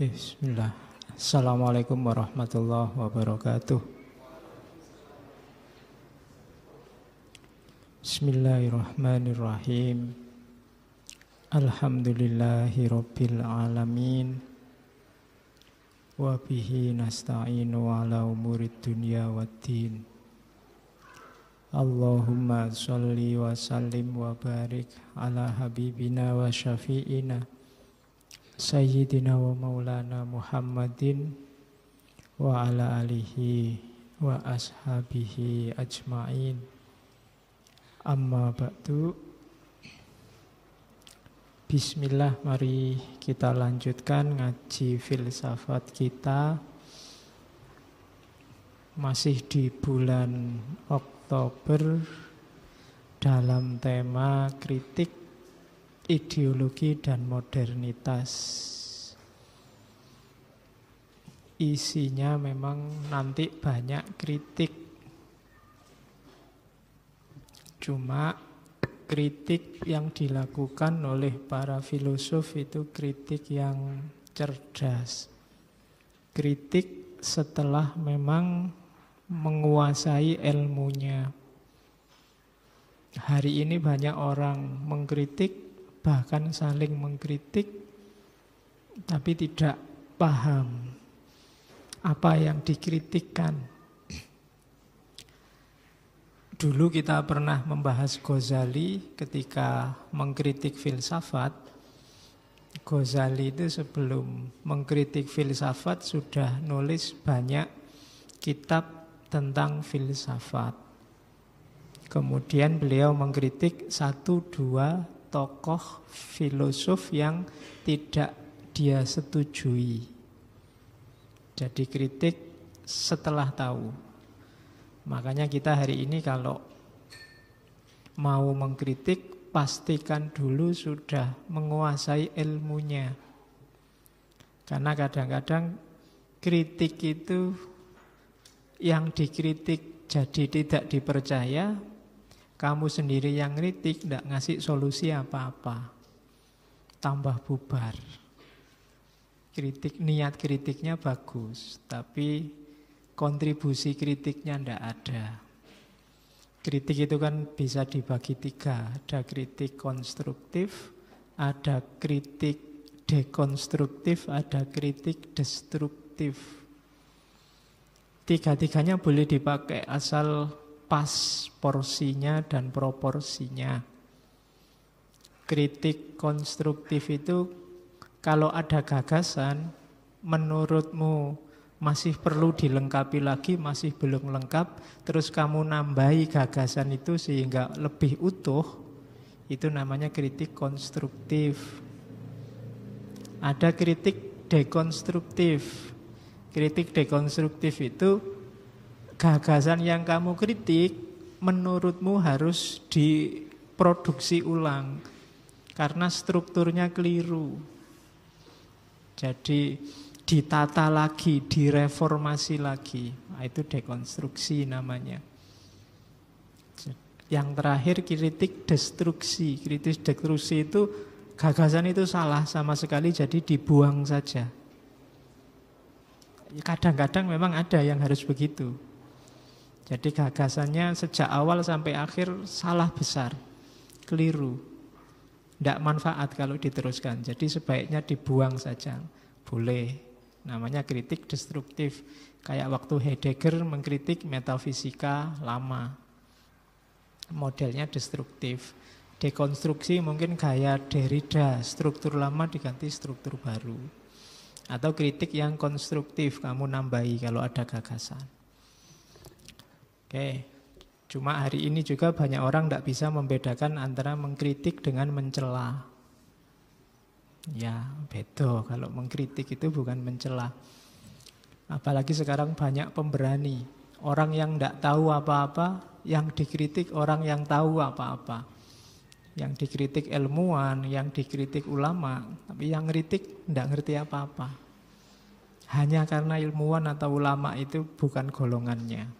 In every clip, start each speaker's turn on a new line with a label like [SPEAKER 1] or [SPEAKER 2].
[SPEAKER 1] Bismillah. Assalamualaikum warahmatullahi wabarakatuh. Bismillahirrahmanirrahim. Alhamdulillahi rabbil alamin. Wa bihi nasta'inu ala umurid dunya waddin. Allahumma salli wa sallim wa barik ala habibina wa syafi'ina Sayyidina wa maulana Muhammadin wa ala alihi wa ashabihi ajma'in. Amma ba'du. Bismillah mari kita lanjutkan ngaji filsafat kita. Masih di bulan Oktober Dalam tema kritik ideologi dan modernitas. Isinya memang nanti banyak kritik. Cuma kritik yang dilakukan oleh para filosof itu kritik yang cerdas. Kritik setelah memang menguasai ilmunya. Hari ini banyak orang mengkritik bahkan saling mengkritik tapi tidak paham apa yang dikritikkan. Dulu kita pernah membahas Ghazali ketika mengkritik filsafat. Ghazali itu sebelum mengkritik filsafat sudah nulis banyak kitab tentang filsafat. Kemudian beliau mengkritik satu dua tokoh filosof yang tidak dia setujui. Jadi kritik setelah tahu. Makanya kita hari ini kalau mau mengkritik pastikan dulu sudah menguasai ilmunya. Karena kadang-kadang kritik itu yang dikritik jadi tidak dipercaya, kamu sendiri yang kritik, tidak ngasih solusi apa-apa. Tambah bubar. Kritik, niat kritiknya bagus, tapi kontribusi kritiknya tidak ada. Kritik itu kan bisa dibagi tiga. Ada kritik konstruktif, ada kritik dekonstruktif, ada kritik destruktif. Tiga-tiganya boleh dipakai asal pas porsinya dan proporsinya. Kritik konstruktif itu kalau ada gagasan menurutmu masih perlu dilengkapi lagi, masih belum lengkap, terus kamu nambahi gagasan itu sehingga lebih utuh, itu namanya kritik konstruktif. Ada kritik dekonstruktif. Kritik dekonstruktif itu gagasan yang kamu kritik menurutmu harus diproduksi ulang karena strukturnya keliru. Jadi ditata lagi, direformasi lagi. Nah, itu dekonstruksi namanya. Yang terakhir kritik destruksi. Kritik destruksi itu gagasan itu salah sama sekali jadi dibuang saja. Kadang-kadang memang ada yang harus begitu. Jadi gagasannya sejak awal sampai akhir salah besar, keliru. Tidak manfaat kalau diteruskan. Jadi sebaiknya dibuang saja. Boleh. Namanya kritik destruktif. Kayak waktu Heidegger mengkritik metafisika lama. Modelnya destruktif. Dekonstruksi mungkin gaya Derrida, struktur lama diganti struktur baru. Atau kritik yang konstruktif, kamu nambahi kalau ada gagasan. Oke, cuma hari ini juga banyak orang tidak bisa membedakan antara mengkritik dengan mencela. Ya, beda kalau mengkritik itu bukan mencela. Apalagi sekarang banyak pemberani. Orang yang tidak tahu apa-apa, yang dikritik orang yang tahu apa-apa. Yang dikritik ilmuwan, yang dikritik ulama, tapi yang kritik tidak ngerti apa-apa. Hanya karena ilmuwan atau ulama itu bukan golongannya.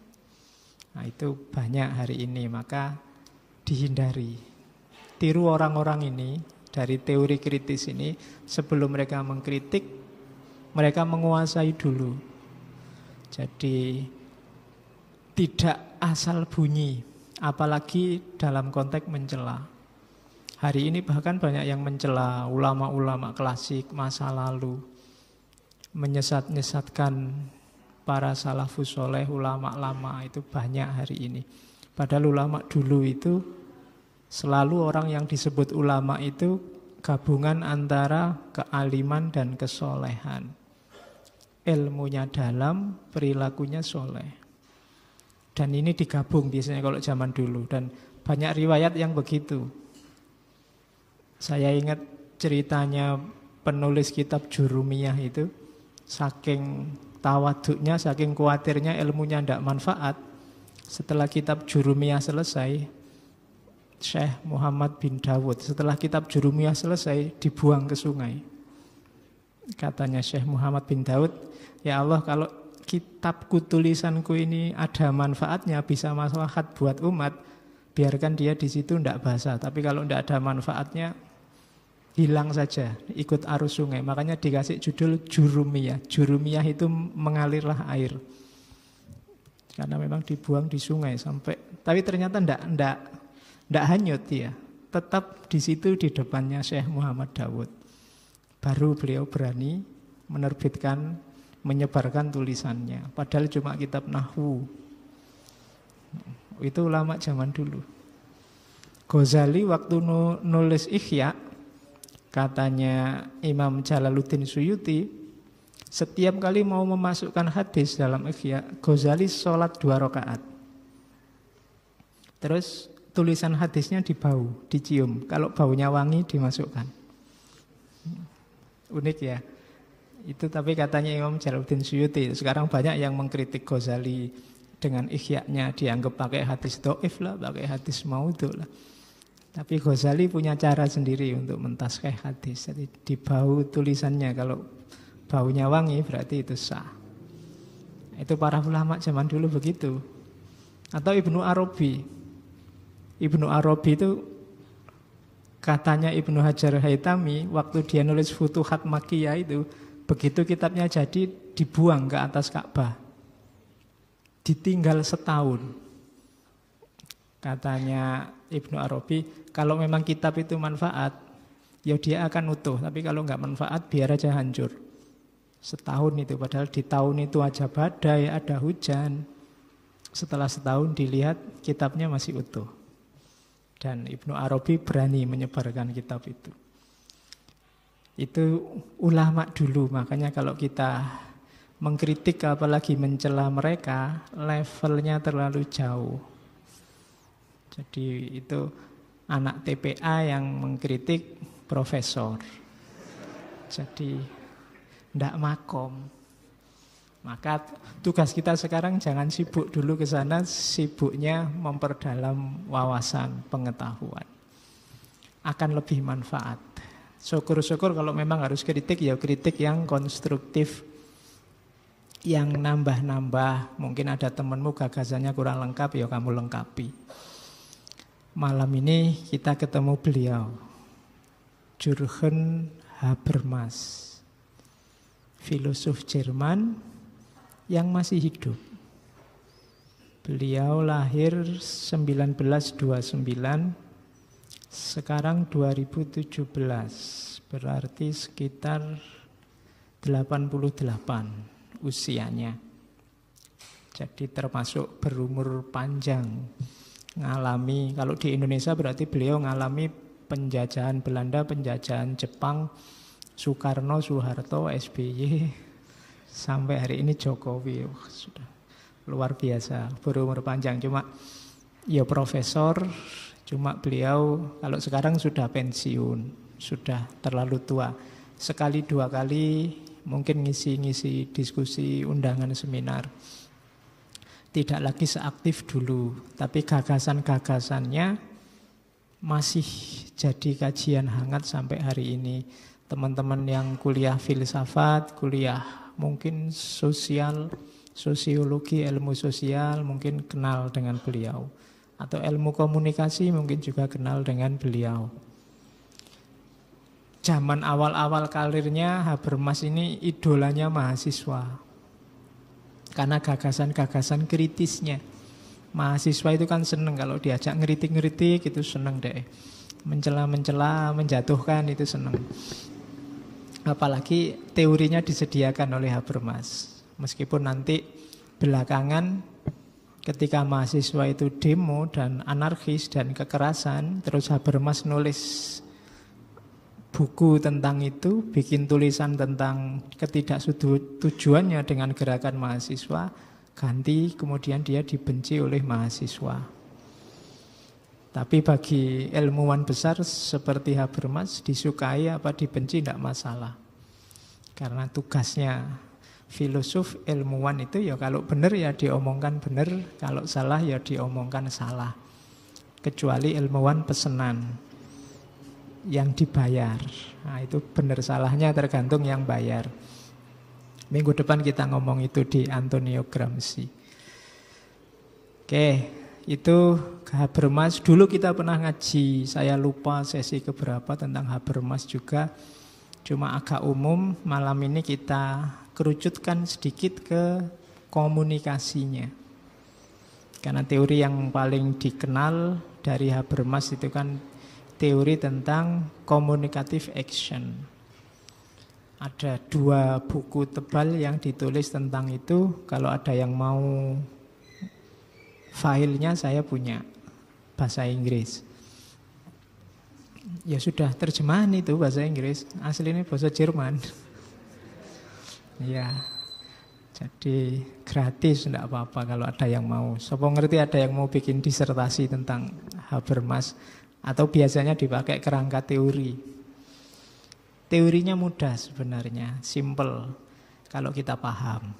[SPEAKER 1] Nah, itu banyak hari ini, maka dihindari. Tiru orang-orang ini dari teori kritis ini sebelum mereka mengkritik Mereka menguasai dulu. Jadi tidak asal bunyi, apalagi dalam konteks mencela. Hari ini bahkan banyak yang mencela ulama-ulama klasik masa lalu, menyesat-nyesatkan para salafus soleh, ulama lama itu banyak hari ini. Padahal ulama dulu itu selalu orang yang disebut ulama itu gabungan antara kealiman dan kesolehan. Ilmunya dalam, perilakunya soleh. Dan ini digabung biasanya kalau zaman dulu dan banyak riwayat yang begitu. Saya ingat ceritanya penulis kitab Jurumiyah itu saking tawaduknya, saking khawatirnya ilmunya tidak manfaat. Setelah kitab Jurumiyah selesai, Syekh Muhammad bin Dawud setelah kitab Jurumiyah selesai dibuang ke sungai. Katanya Syekh Muhammad bin Dawud, ya Allah kalau kitabku tulisanku ini ada manfaatnya bisa maslahat buat umat biarkan dia di situ tidak basah tapi kalau tidak ada manfaatnya hilang saja ikut arus sungai makanya dikasih judul jurumiyah jurumiyah itu mengalirlah air karena memang dibuang di sungai sampai tapi ternyata tidak tidak tidak hanyut ya tetap di situ di depannya Syekh Muhammad Dawud baru beliau berani menerbitkan menyebarkan tulisannya. Padahal cuma kitab Nahwu. Itu ulama zaman dulu. Ghazali waktu nulis Ihya, katanya Imam Jalaluddin Suyuti, setiap kali mau memasukkan hadis dalam Ihya, Ghazali sholat dua rakaat. Terus tulisan hadisnya dibau, dicium. Kalau baunya wangi dimasukkan. Unik ya. Itu tapi katanya Imam Jalaluddin Suyuti. Sekarang banyak yang mengkritik Ghazali dengan ikhya-nya dianggap pakai hadis doif lah, pakai hadis maudhu lah. Tapi Ghazali punya cara sendiri untuk mentaskeh hadis. Jadi di bau tulisannya kalau baunya wangi berarti itu sah. Itu para ulama zaman dulu begitu. Atau Ibnu Arabi. Ibnu Arabi itu katanya Ibnu Hajar Haitami waktu dia nulis Futuhat Makiyah itu Begitu kitabnya jadi dibuang ke atas Ka'bah. Ditinggal setahun. Katanya Ibnu Arabi, kalau memang kitab itu manfaat, ya dia akan utuh. Tapi kalau nggak manfaat, biar aja hancur. Setahun itu, padahal di tahun itu aja badai, ada hujan. Setelah setahun dilihat kitabnya masih utuh. Dan Ibnu Arabi berani menyebarkan kitab itu. Itu ulama dulu, makanya kalau kita mengkritik apalagi mencela mereka, levelnya terlalu jauh. Jadi itu anak TPA yang mengkritik profesor. Jadi ndak makom. Maka tugas kita sekarang jangan sibuk dulu ke sana, sibuknya memperdalam wawasan pengetahuan. Akan lebih manfaat. Syukur-syukur kalau memang harus kritik ya kritik yang konstruktif yang nambah-nambah. Mungkin ada temanmu gagasannya kurang lengkap ya kamu lengkapi. Malam ini kita ketemu beliau. Jurgen Habermas. Filosof Jerman yang masih hidup. Beliau lahir 1929 sekarang 2017 berarti sekitar 88 usianya. Jadi termasuk berumur panjang. Ngalami kalau di Indonesia berarti beliau ngalami penjajahan Belanda, penjajahan Jepang, Soekarno, Soeharto, SBY sampai hari ini Jokowi. Oh, sudah luar biasa berumur panjang cuma ya profesor Cuma beliau kalau sekarang sudah pensiun, sudah terlalu tua. Sekali dua kali mungkin ngisi-ngisi diskusi undangan seminar. Tidak lagi seaktif dulu, tapi gagasan-gagasannya masih jadi kajian hangat sampai hari ini. Teman-teman yang kuliah filsafat, kuliah mungkin sosial, sosiologi, ilmu sosial mungkin kenal dengan beliau atau ilmu komunikasi mungkin juga kenal dengan beliau. zaman awal-awal karirnya Habermas ini idolanya mahasiswa. Karena gagasan-gagasan kritisnya. Mahasiswa itu kan seneng kalau diajak ngeritik-ngeritik itu seneng deh. Mencela-mencela, menjatuhkan itu seneng. Apalagi teorinya disediakan oleh Habermas. Meskipun nanti belakangan ketika mahasiswa itu demo dan anarkis dan kekerasan, terus Habermas nulis buku tentang itu, bikin tulisan tentang ketidaksetujuannya dengan gerakan mahasiswa, ganti kemudian dia dibenci oleh mahasiswa. Tapi bagi ilmuwan besar seperti Habermas disukai apa dibenci tidak masalah. Karena tugasnya filosof ilmuwan itu ya kalau benar ya diomongkan benar, kalau salah ya diomongkan salah. Kecuali ilmuwan pesenan yang dibayar. Nah, itu benar salahnya tergantung yang bayar. Minggu depan kita ngomong itu di Antonio Gramsci. Oke, itu Habermas. Dulu kita pernah ngaji, saya lupa sesi keberapa tentang Habermas juga. Cuma agak umum, malam ini kita kerucutkan sedikit ke komunikasinya. Karena teori yang paling dikenal dari Habermas itu kan teori tentang communicative action. Ada dua buku tebal yang ditulis tentang itu. Kalau ada yang mau filenya saya punya bahasa Inggris. Ya sudah terjemahan itu bahasa Inggris, aslinya bahasa Jerman. Ya, jadi gratis tidak apa-apa kalau ada yang mau. Sopo ngerti ada yang mau bikin disertasi tentang Habermas atau biasanya dipakai kerangka teori. Teorinya mudah sebenarnya, simple kalau kita paham.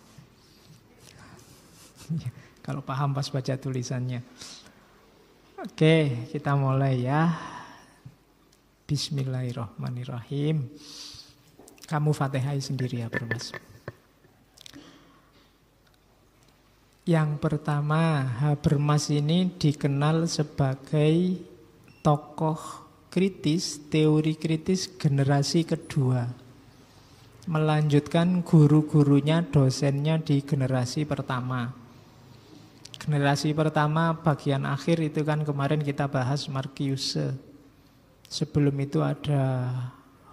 [SPEAKER 1] kalau paham pas baca tulisannya. Oke, kita mulai ya. Bismillahirrahmanirrahim. Kamu fatihai sendiri ya, Bermas. Yang pertama, Habermas ini dikenal sebagai tokoh kritis, teori kritis generasi kedua. Melanjutkan guru-gurunya, dosennya di generasi pertama. Generasi pertama bagian akhir itu kan kemarin kita bahas Markiuse. Sebelum itu ada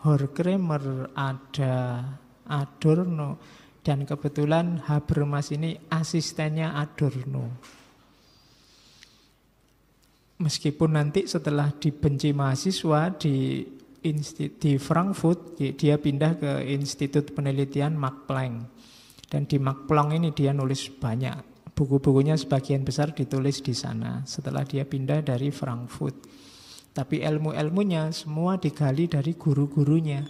[SPEAKER 1] Horkheimer, ada Adorno, dan kebetulan Habermas ini asistennya Adorno. Meskipun nanti setelah dibenci mahasiswa di di Frankfurt, dia pindah ke Institut Penelitian Max Planck. Dan di Max Planck ini dia nulis banyak. Buku-bukunya sebagian besar ditulis di sana setelah dia pindah dari Frankfurt. Tapi ilmu-ilmunya semua digali dari guru-gurunya.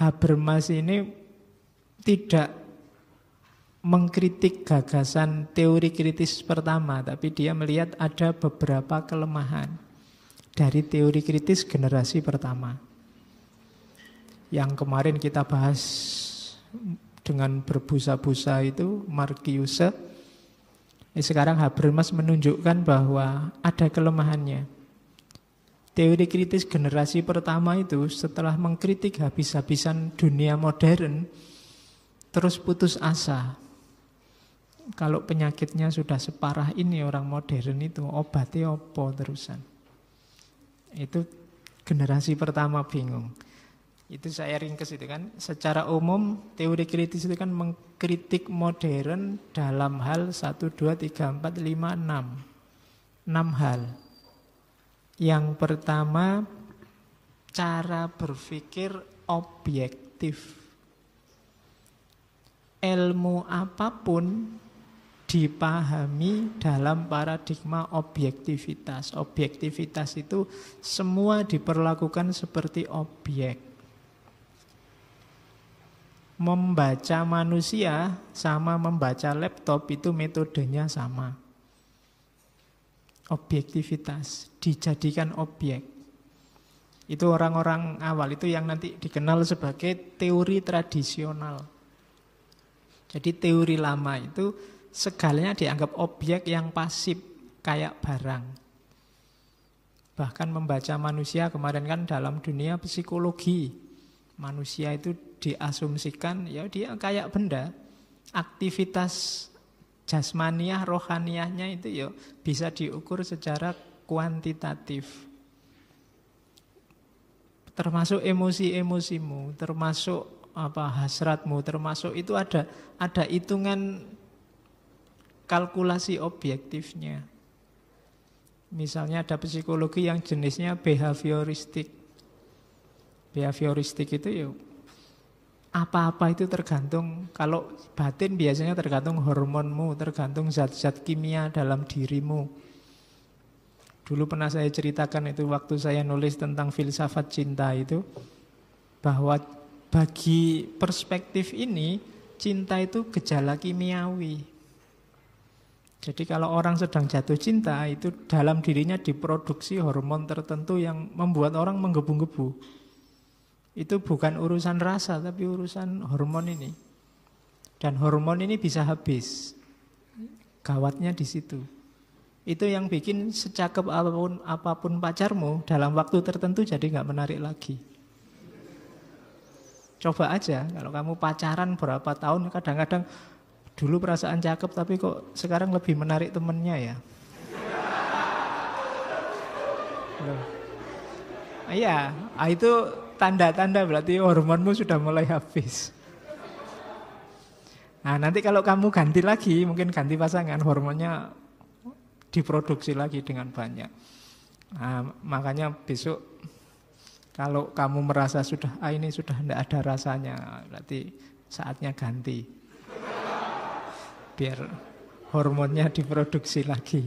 [SPEAKER 1] Habermas ini tidak mengkritik gagasan teori kritis pertama, tapi dia melihat ada beberapa kelemahan dari teori kritis generasi pertama. Yang kemarin kita bahas dengan berbusa-busa itu Markiuse. Eh, sekarang Habermas menunjukkan bahwa ada kelemahannya. Teori kritis generasi pertama itu setelah mengkritik habis-habisan dunia modern, terus putus asa. Kalau penyakitnya sudah separah ini orang modern itu obatnya opo terusan. Itu generasi pertama bingung. Itu saya ringkes itu kan. Secara umum teori kritis itu kan mengkritik modern dalam hal 1, 2, 3, 4, 5, 6. 6 hal. Yang pertama cara berpikir objektif ilmu apa pun dipahami dalam paradigma objektivitas. Objektivitas itu semua diperlakukan seperti objek. Membaca manusia sama membaca laptop itu metodenya sama. Objektivitas dijadikan objek. Itu orang-orang awal itu yang nanti dikenal sebagai teori tradisional. Jadi teori lama itu segalanya dianggap objek yang pasif kayak barang. Bahkan membaca manusia kemarin kan dalam dunia psikologi. Manusia itu diasumsikan ya dia kayak benda. Aktivitas jasmaniah, rohaniahnya itu ya bisa diukur secara kuantitatif. Termasuk emosi-emosimu, termasuk apa hasratmu, termasuk itu ada ada hitungan kalkulasi objektifnya. Misalnya ada psikologi yang jenisnya behavioristik. Behavioristik itu ya apa-apa itu tergantung kalau batin biasanya tergantung hormonmu, tergantung zat-zat kimia dalam dirimu. Dulu pernah saya ceritakan itu waktu saya nulis tentang filsafat cinta itu bahwa bagi perspektif ini cinta itu gejala kimiawi. Jadi kalau orang sedang jatuh cinta itu dalam dirinya diproduksi hormon tertentu yang membuat orang menggebu-gebu. Itu bukan urusan rasa tapi urusan hormon ini. Dan hormon ini bisa habis. Gawatnya di situ. Itu yang bikin secakep apa pun, apa pun pacarmu dalam waktu tertentu jadi nggak menarik lagi. Coba aja kalau kamu pacaran berapa tahun kadang-kadang Dulu perasaan cakep tapi kok sekarang lebih menarik temennya ya. Loh. Iya, ah, itu tanda-tanda berarti hormonmu sudah mulai habis. Nah nanti kalau kamu ganti lagi, mungkin ganti pasangan, hormonnya diproduksi lagi dengan banyak. Nah, makanya besok kalau kamu merasa sudah ah ini sudah tidak ada rasanya, berarti saatnya ganti biar hormonnya diproduksi lagi.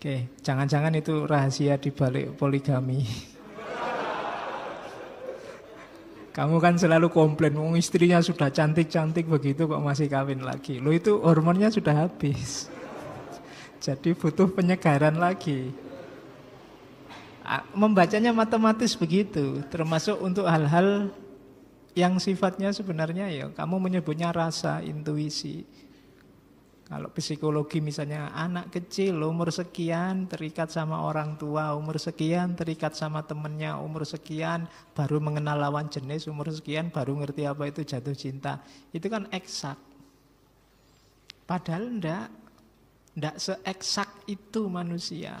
[SPEAKER 1] Oke, jangan-jangan itu rahasia di balik poligami. Kamu kan selalu komplain, oh, istrinya sudah cantik-cantik begitu kok masih kawin lagi. Lo itu hormonnya sudah habis. Jadi butuh penyegaran lagi. Membacanya matematis begitu, termasuk untuk hal-hal yang sifatnya sebenarnya ya kamu menyebutnya rasa, intuisi. Kalau psikologi misalnya anak kecil umur sekian terikat sama orang tua, umur sekian terikat sama temennya, umur sekian baru mengenal lawan jenis, umur sekian baru ngerti apa itu jatuh cinta. Itu kan eksak. Padahal ndak ndak seeksak itu manusia.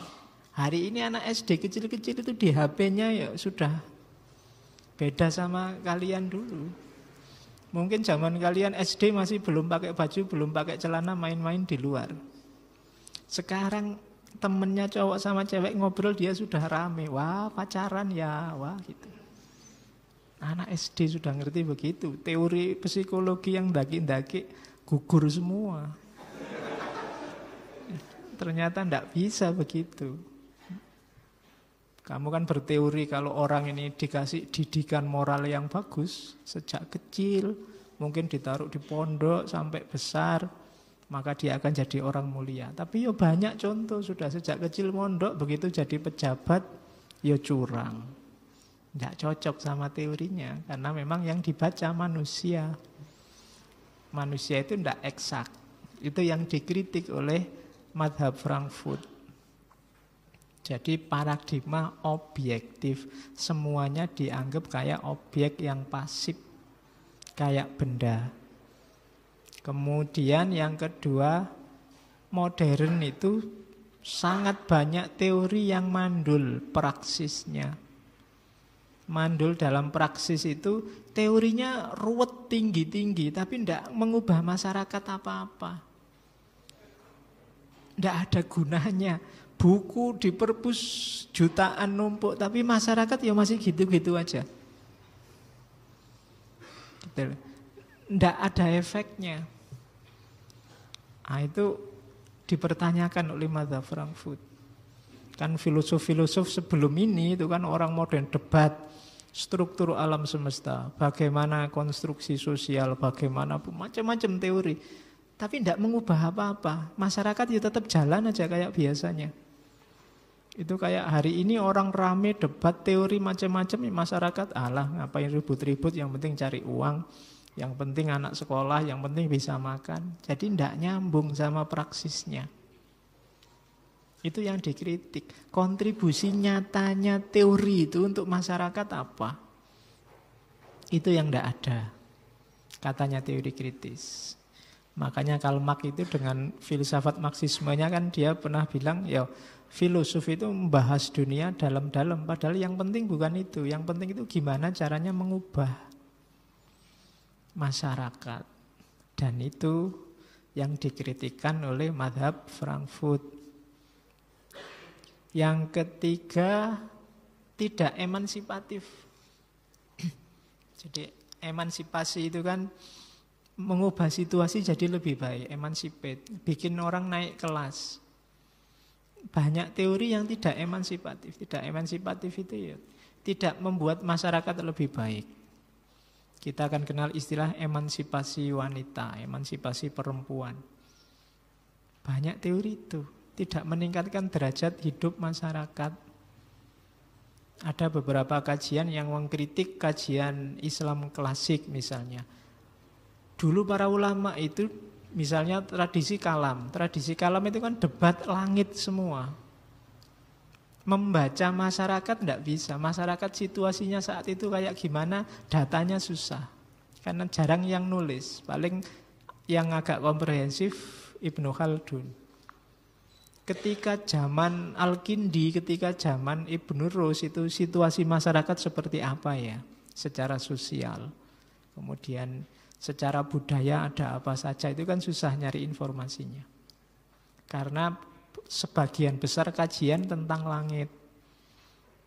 [SPEAKER 1] Hari ini anak SD kecil-kecil itu di HP-nya ya sudah beda sama kalian dulu. Mungkin zaman kalian SD masih belum pakai baju, belum pakai celana, main-main di luar. Sekarang temennya cowok sama cewek ngobrol dia sudah rame. Wah pacaran ya, wah gitu. Anak SD sudah ngerti begitu. Teori psikologi yang daki-daki gugur semua. Ternyata tidak bisa begitu. Kamu kan berteori kalau orang ini dikasih didikan moral yang bagus sejak kecil, mungkin ditaruh di pondok sampai besar, maka dia akan jadi orang mulia. Tapi ya banyak contoh sudah sejak kecil mondok begitu jadi pejabat ya curang. Tidak cocok sama teorinya karena memang yang dibaca manusia. Manusia itu tidak eksak. Itu yang dikritik oleh madhab Frankfurt. Jadi paradigma objektif semuanya dianggap kayak objek yang pasif, kayak benda. Kemudian yang kedua, modern itu sangat banyak teori yang mandul praksisnya. Mandul dalam praksis itu teorinya ruwet tinggi-tinggi tapi tidak mengubah masyarakat apa-apa. Tidak ada gunanya buku di perpus jutaan numpuk, tapi masyarakat ya masih gitu-gitu aja. Tidak ada efeknya. Nah, itu dipertanyakan oleh Mada Frankfurt. Kan filosof-filosof sebelum ini itu kan orang modern debat struktur alam semesta, bagaimana konstruksi sosial, bagaimana macam-macam teori. Tapi tidak mengubah apa-apa. Masyarakat ya tetap jalan aja kayak biasanya. Itu kayak hari ini orang rame debat teori macam-macam masyarakat Allah ngapain ribut-ribut yang penting cari uang, yang penting anak sekolah, yang penting bisa makan. Jadi tidak nyambung sama praksisnya. Itu yang dikritik. Kontribusi nyatanya teori itu untuk masyarakat apa? Itu yang tidak ada. Katanya teori kritis. Makanya Karl Marx itu dengan filsafat marxismenya kan dia pernah bilang, ya filosof itu membahas dunia dalam-dalam. Padahal yang penting bukan itu. Yang penting itu gimana caranya mengubah masyarakat. Dan itu yang dikritikkan oleh madhab Frankfurt. Yang ketiga, tidak emansipatif. Jadi emansipasi itu kan mengubah situasi jadi lebih baik, emansipate, bikin orang naik kelas. Banyak teori yang tidak emansipatif. Tidak emansipatif itu ya tidak membuat masyarakat lebih baik. Kita akan kenal istilah emansipasi wanita, emansipasi perempuan. Banyak teori itu tidak meningkatkan derajat hidup masyarakat. Ada beberapa kajian yang mengkritik kajian Islam klasik misalnya. Dulu para ulama itu misalnya tradisi kalam. Tradisi kalam itu kan debat langit semua. Membaca masyarakat tidak bisa. Masyarakat situasinya saat itu kayak gimana, datanya susah. Karena jarang yang nulis. Paling yang agak komprehensif Ibnu Khaldun. Ketika zaman Al-Kindi, ketika zaman Ibnu Rus itu situasi masyarakat seperti apa ya secara sosial. Kemudian secara budaya ada apa saja itu kan susah nyari informasinya. Karena sebagian besar kajian tentang langit.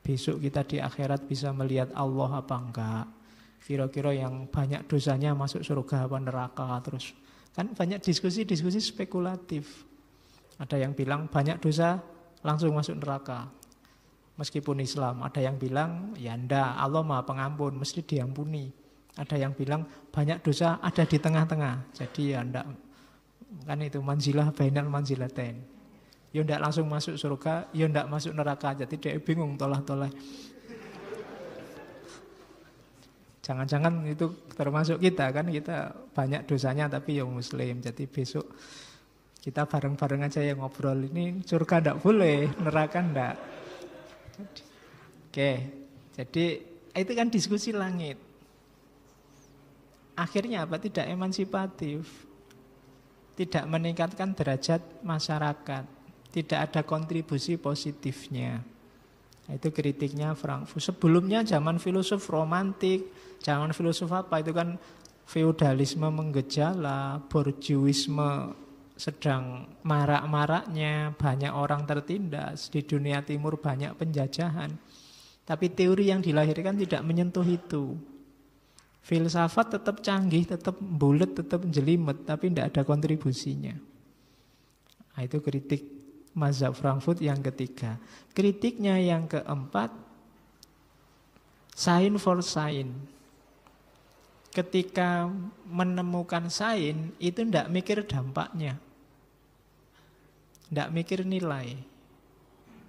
[SPEAKER 1] Besok kita di akhirat bisa melihat Allah apa enggak. Kira-kira yang banyak dosanya masuk surga apa neraka terus. Kan banyak diskusi-diskusi spekulatif. Ada yang bilang banyak dosa langsung masuk neraka. Meskipun Islam, ada yang bilang ya ndak, Allah Maha Pengampun, mesti diampuni. Ada yang bilang banyak dosa ada di tengah-tengah. Jadi ya ndak kan itu manzilah bainal manzilatain. Ya ndak langsung masuk surga, ya ndak masuk neraka. Jadi dia bingung tolah-tolah. Jangan-jangan itu termasuk kita kan kita banyak dosanya tapi yang muslim. Jadi besok kita bareng-bareng aja yang ngobrol ini surga ndak boleh, neraka ndak. Oke, jadi itu kan diskusi langit. Akhirnya apa? Tidak emansipatif. Tidak meningkatkan derajat masyarakat. Tidak ada kontribusi positifnya. Itu kritiknya Frankfurt. Sebelumnya zaman filosof romantik, zaman filosof apa itu kan feudalisme menggejala, borjuisme sedang marak-maraknya, banyak orang tertindas, di dunia timur banyak penjajahan. Tapi teori yang dilahirkan tidak menyentuh itu. Filsafat tetap canggih, tetap bulat, tetap jelimet, tapi tidak ada kontribusinya. Nah, itu kritik mazhab Frankfurt yang ketiga. Kritiknya yang keempat, sign for sign ketika menemukan sain itu tidak mikir dampaknya. Tidak mikir nilai.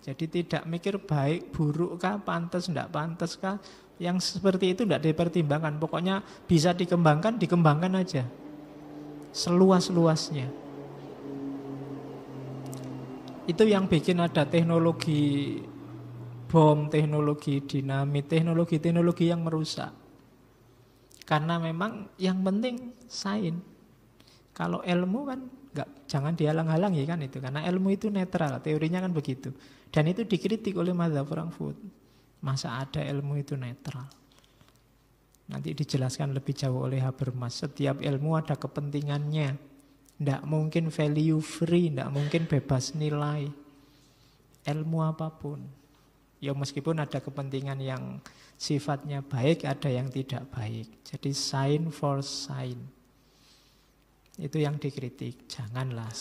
[SPEAKER 1] Jadi tidak mikir baik, buruk kah, pantas, tidak pantas kah. Yang seperti itu tidak dipertimbangkan. Pokoknya bisa dikembangkan, dikembangkan aja. Seluas-luasnya. Itu yang bikin ada teknologi bom, teknologi dinamit, teknologi-teknologi yang merusak. Karena memang yang penting sain. Kalau ilmu kan nggak jangan dihalang-halangi kan itu karena ilmu itu netral, teorinya kan begitu. Dan itu dikritik oleh Mazhab Frankfurt. Masa ada ilmu itu netral? Nanti dijelaskan lebih jauh oleh Habermas. Setiap ilmu ada kepentingannya. Tidak mungkin value free, tidak mungkin bebas nilai. Ilmu apa pun. Ya meskipun ada kepentingan yang sifatnya baik, ada yang tidak baik. Jadi sign for sign. Itu yang dikritik. Janganlah.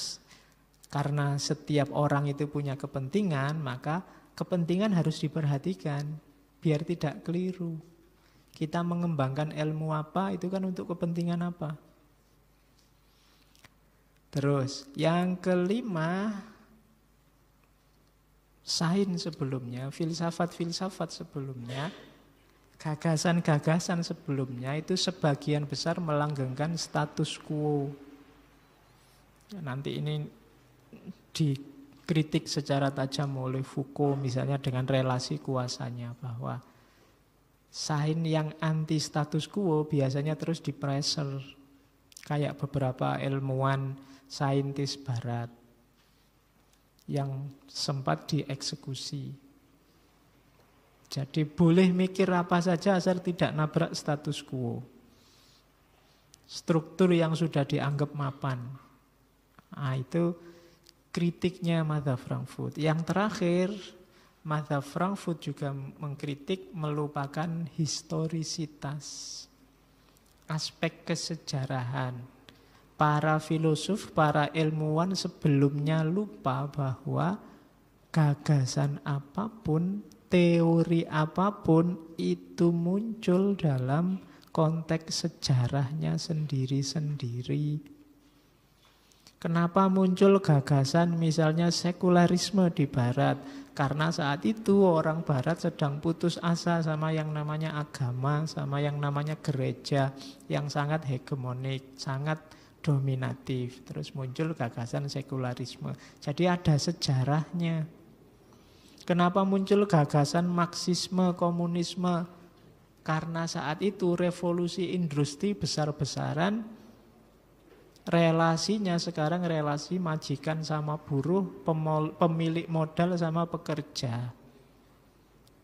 [SPEAKER 1] Karena setiap orang itu punya kepentingan, maka kepentingan harus diperhatikan biar tidak keliru. Kita mengembangkan ilmu apa itu kan untuk kepentingan apa? Terus, yang kelima sain sebelumnya, filsafat-filsafat sebelumnya, gagasan-gagasan sebelumnya itu sebagian besar melanggengkan status quo. Nanti ini di dikritik secara tajam oleh Foucault misalnya dengan relasi kuasanya bahwa sain yang anti status quo biasanya terus dipressure kayak beberapa ilmuwan saintis barat yang sempat dieksekusi. Jadi boleh mikir apa saja asal tidak nabrak status quo. Struktur yang sudah dianggap mapan. Nah, itu kritiknya Madhab Frankfurt. Yang terakhir, Madhab Frankfurt juga mengkritik melupakan historisitas, aspek kesejarahan. Para filosof, para ilmuwan sebelumnya lupa bahwa gagasan apa pun, teori apa pun itu muncul dalam konteks sejarahnya sendiri-sendiri. Kenapa muncul gagasan misalnya sekularisme di barat? Karena saat itu orang barat sedang putus asa sama yang namanya agama, sama yang namanya gereja yang sangat hegemonik, sangat dominatif. Terus muncul gagasan sekularisme. Jadi ada sejarahnya. Kenapa muncul gagasan marxisme, komunisme? Karena saat itu revolusi industri besar-besaran relasinya sekarang relasi majikan sama buruh, pemilik modal sama pekerja.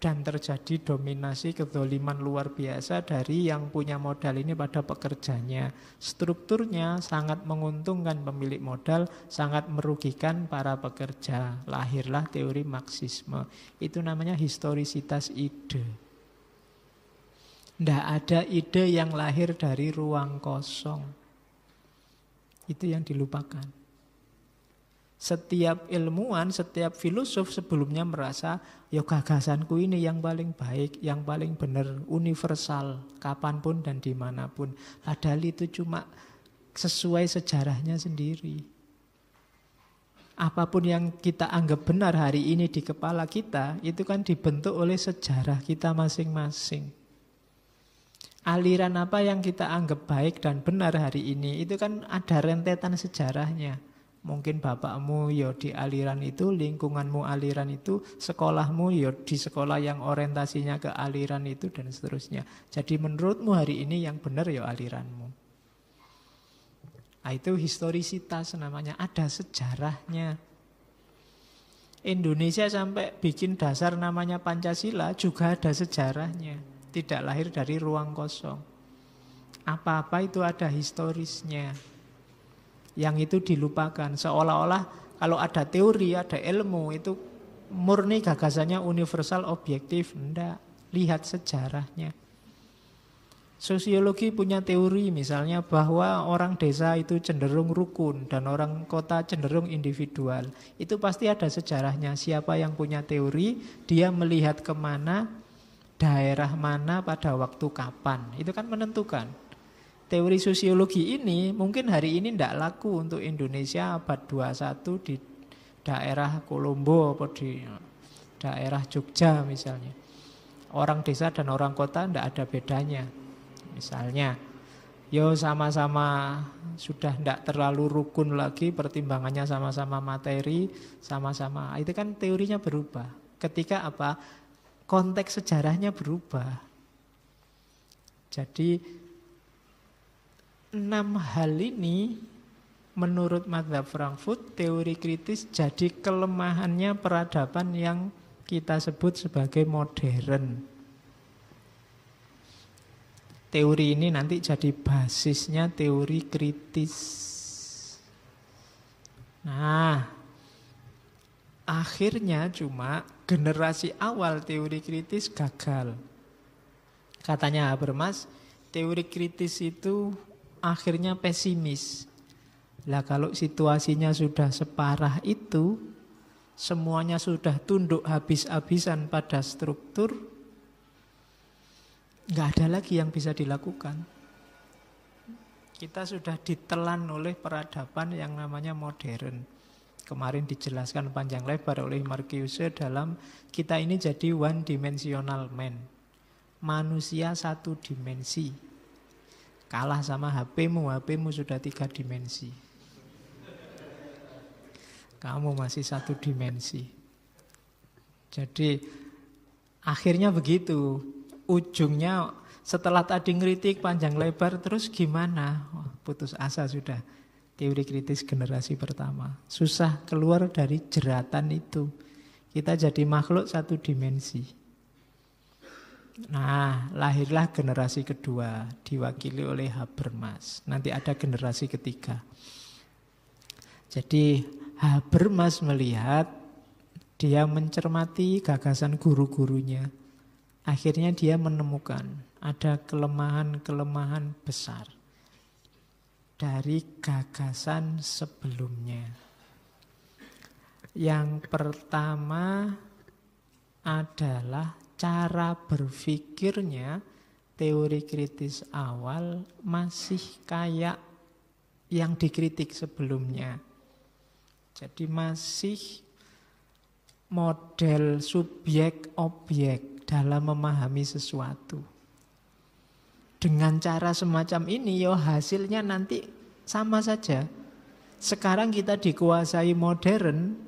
[SPEAKER 1] Dan terjadi dominasi kedoliman luar biasa dari yang punya modal ini pada pekerjanya. Strukturnya sangat menguntungkan pemilik modal, sangat merugikan para pekerja. Lahirlah teori Marxisme. Itu namanya historisitas ide. Tidak ada ide yang lahir dari ruang kosong. Itu yang dilupakan. Setiap ilmuwan, setiap filosof sebelumnya merasa ya gagasanku ini yang paling baik, yang paling benar, universal, kapan pun dan di mana pun. Padahal itu cuma sesuai sejarahnya sendiri. Apa pun yang kita anggap benar hari ini di kepala kita, itu kan dibentuk oleh sejarah kita masing-masing aliran apa yang kita anggap baik dan benar hari ini itu kan ada rentetan sejarahnya. Mungkin bapakmu ya di aliran itu, lingkunganmu aliran itu, sekolahmu ya di sekolah yang orientasinya ke aliran itu dan seterusnya. Jadi menurutmu hari ini yang benar ya aliranmu. Nah, itu historisitas namanya, ada sejarahnya. Indonesia sampai bikin dasar namanya Pancasila juga ada sejarahnya tidak lahir dari ruang kosong. Apa-apa itu ada historisnya. Yang itu dilupakan. Seolah-olah kalau ada teori, ada ilmu itu murni gagasannya universal objektif. Tidak. Lihat sejarahnya. Sosiologi punya teori misalnya bahwa orang desa itu cenderung rukun dan orang kota cenderung individual. Itu pasti ada sejarahnya. Siapa yang punya teori, dia melihat ke mana, daerah mana pada waktu kapan. Itu kan menentukan. Teori sosiologi ini mungkin hari ini tidak laku untuk Indonesia abad 21 di daerah Kolombo atau di daerah Jogja misalnya. Orang desa dan orang kota tidak ada bedanya. Misalnya, yo sama-sama sudah tidak terlalu rukun lagi, pertimbangannya sama-sama materi, sama-sama. Itu kan teorinya berubah. Ketika apa? Konteks sejarahnya berubah. Jadi enam hal ini menurut Madhab Frankfurt teori kritis jadi kelemahannya peradaban yang kita sebut sebagai modern. Teori ini nanti jadi basisnya teori kritis. Nah, akhirnya cuma generasi awal teori kritis gagal. Katanya Habermas, teori kritis itu akhirnya pesimis. Lah kalau situasinya sudah separah itu, semuanya sudah tunduk habis-habisan pada struktur, nggak ada lagi yang bisa dilakukan. Kita sudah ditelan oleh peradaban yang namanya modern. Kemarin dijelaskan panjang lebar oleh Marcuse dalam kita ini jadi one dimensional man. Manusia satu dimensi. Kalah sama HP-mu, HP-mu sudah tiga dimensi. Kamu masih satu dimensi. Jadi akhirnya begitu. Ujungnya setelah tadi ngeritik panjang lebar terus gimana? Oh, putus asa sudah. Teori kritis generasi pertama. Susah keluar dari jeratan itu. Kita jadi makhluk satu dimensi. Nah, lahirlah generasi kedua diwakili oleh Habermas. Nanti ada generasi ketiga. Jadi Habermas melihat dia mencermati gagasan guru-gurunya. Akhirnya dia menemukan ada kelemahan-kelemahan besar dari gagasan sebelumnya. Yang pertama adalah cara berpikirnya teori kritis awal masih kayak yang dikritik sebelumnya. Jadi masih model subjek objek dalam memahami sesuatu. Dengan cara semacam ini yo hasilnya nanti sama saja. Sekarang kita dikuasai modern,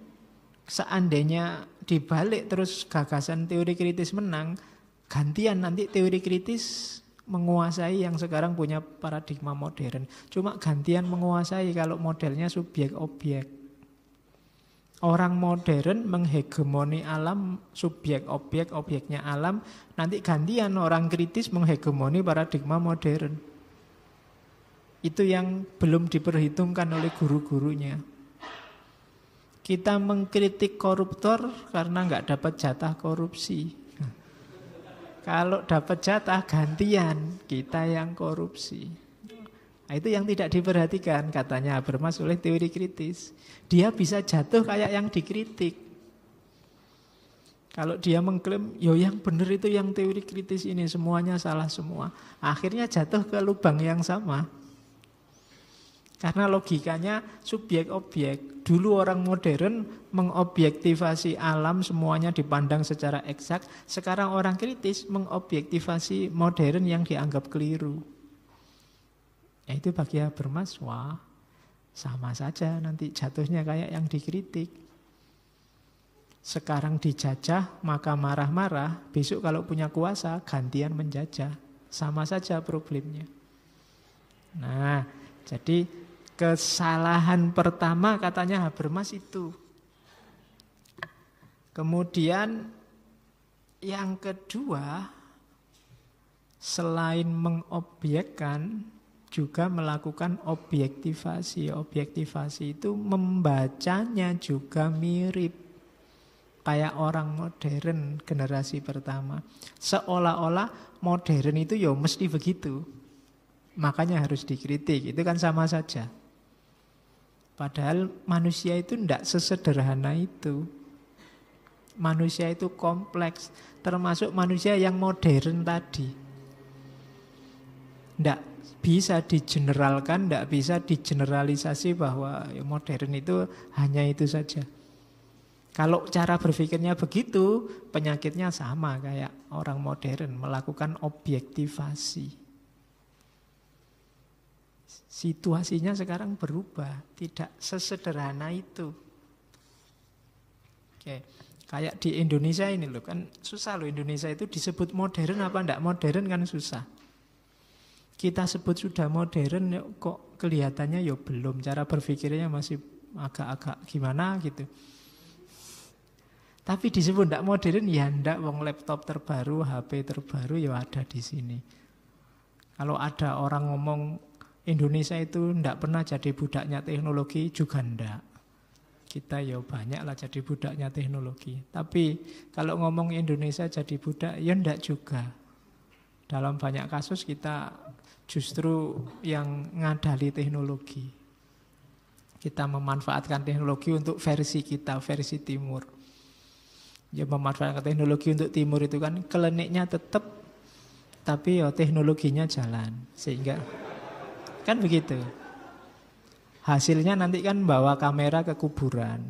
[SPEAKER 1] seandainya dibalik terus gagasan teori kritis menang, gantian nanti teori kritis menguasai yang sekarang punya paradigma modern. Cuma gantian menguasai kalau modelnya subjek objek. Orang modern menghegemoni alam, subjek objek, objeknya alam. Nanti gantian orang kritis menghegemoni paradigma modern. Itu yang belum diperhitungkan oleh guru-gurunya. Kita mengkritik koruptor karena nggak dapat jatah korupsi. Kalau dapat jatah gantian kita yang korupsi. Nah, itu yang tidak diperhatikan katanya Habermas oleh teori kritis. Dia bisa jatuh kayak yang dikritik. Kalau dia mengklaim, yo yang benar itu yang teori kritis ini semuanya salah semua. Akhirnya jatuh ke lubang yang sama. Karena logikanya subjek objek. Dulu orang modern mengobjektivasi alam semuanya dipandang secara eksak. Sekarang orang kritis mengobjektivasi modern yang dianggap keliru. Ya itu bagi Habermas, wah sama saja nanti jatuhnya kayak yang dikritik. Sekarang dijajah maka marah-marah, besok kalau punya kuasa gantian menjajah. Sama saja problemnya. Nah, jadi kesalahan pertama katanya Habermas itu. Kemudian yang kedua, selain mengobjekkan, juga melakukan objektivasi. Objektivasi itu membacanya juga mirip kayak orang modern generasi pertama. Seolah-olah modern itu ya mesti begitu. Makanya harus dikritik. Itu kan sama saja. Padahal manusia itu tidak sesederhana itu. Manusia itu kompleks. Termasuk manusia yang modern tadi. Tidak bisa digeneralkan, tidak bisa digeneralisasi bahwa ya, modern itu hanya itu saja. Kalau cara berpikirnya begitu, penyakitnya sama kayak orang modern melakukan objektivasi. Situasinya sekarang berubah, tidak sesederhana itu. Oke, kayak di Indonesia ini loh kan susah loh Indonesia itu disebut modern apa enggak modern kan susah kita sebut sudah modern kok kelihatannya ya belum cara berpikirnya masih agak-agak gimana gitu. Tapi disebut tidak modern ya ndak wong laptop terbaru, HP terbaru ya ada di sini. Kalau ada orang ngomong Indonesia itu ndak pernah jadi budaknya teknologi juga ndak. Kita ya banyak lah jadi budaknya teknologi. Tapi kalau ngomong Indonesia jadi budak ya ndak juga. Dalam banyak kasus kita justru yang ngadali teknologi. Kita memanfaatkan teknologi untuk versi kita, versi timur. Ya memanfaatkan teknologi untuk timur itu kan kliniknya tetap tapi ya teknologinya jalan sehingga kan begitu. Hasilnya nanti kan bawa kamera ke kuburan.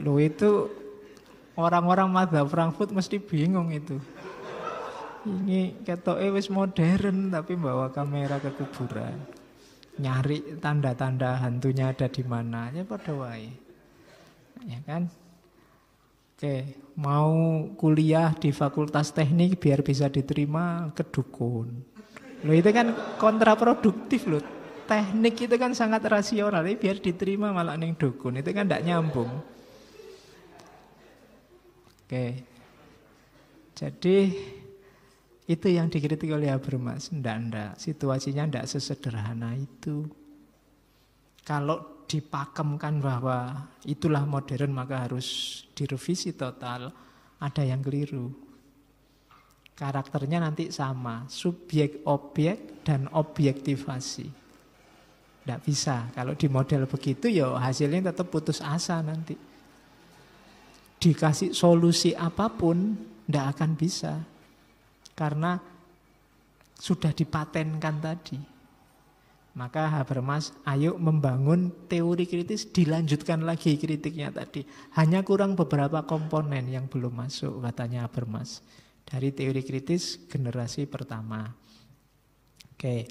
[SPEAKER 1] Lo itu orang-orang madhab Frankfurt mesti bingung itu. Ini ketoke wis modern tapi bawa kamera ke kuburan. nyari tanda-tanda hantunya ada di mana. Ya pada wae. Ya kan? Oke, mau kuliah di fakultas teknik biar bisa diterima ke dukun. Loh itu kan kontraproduktif loh. Teknik itu kan sangat rasional, tapi biar diterima malah neng dukun. Itu kan tidak nyambung. Oke. Jadi itu yang dikritik oleh Habermas. Ndak, ndak. Situasinya ndak sesederhana itu. Kalau dipakemkan bahwa itulah modern maka harus direvisi total, ada yang keliru. Karakternya nanti sama, subjek objek dan objektivasi. Tidak bisa. Kalau di model begitu ya hasilnya tetap putus asa nanti. Dikasih solusi apa pun tidak akan bisa. Karena sudah dipatenkan tadi. Maka Habermas, ayo membangun teori kritis, dilanjutkan lagi kritiknya tadi. Hanya kurang beberapa komponen yang belum masuk, katanya Habermas. Dari teori kritis generasi pertama. Oke,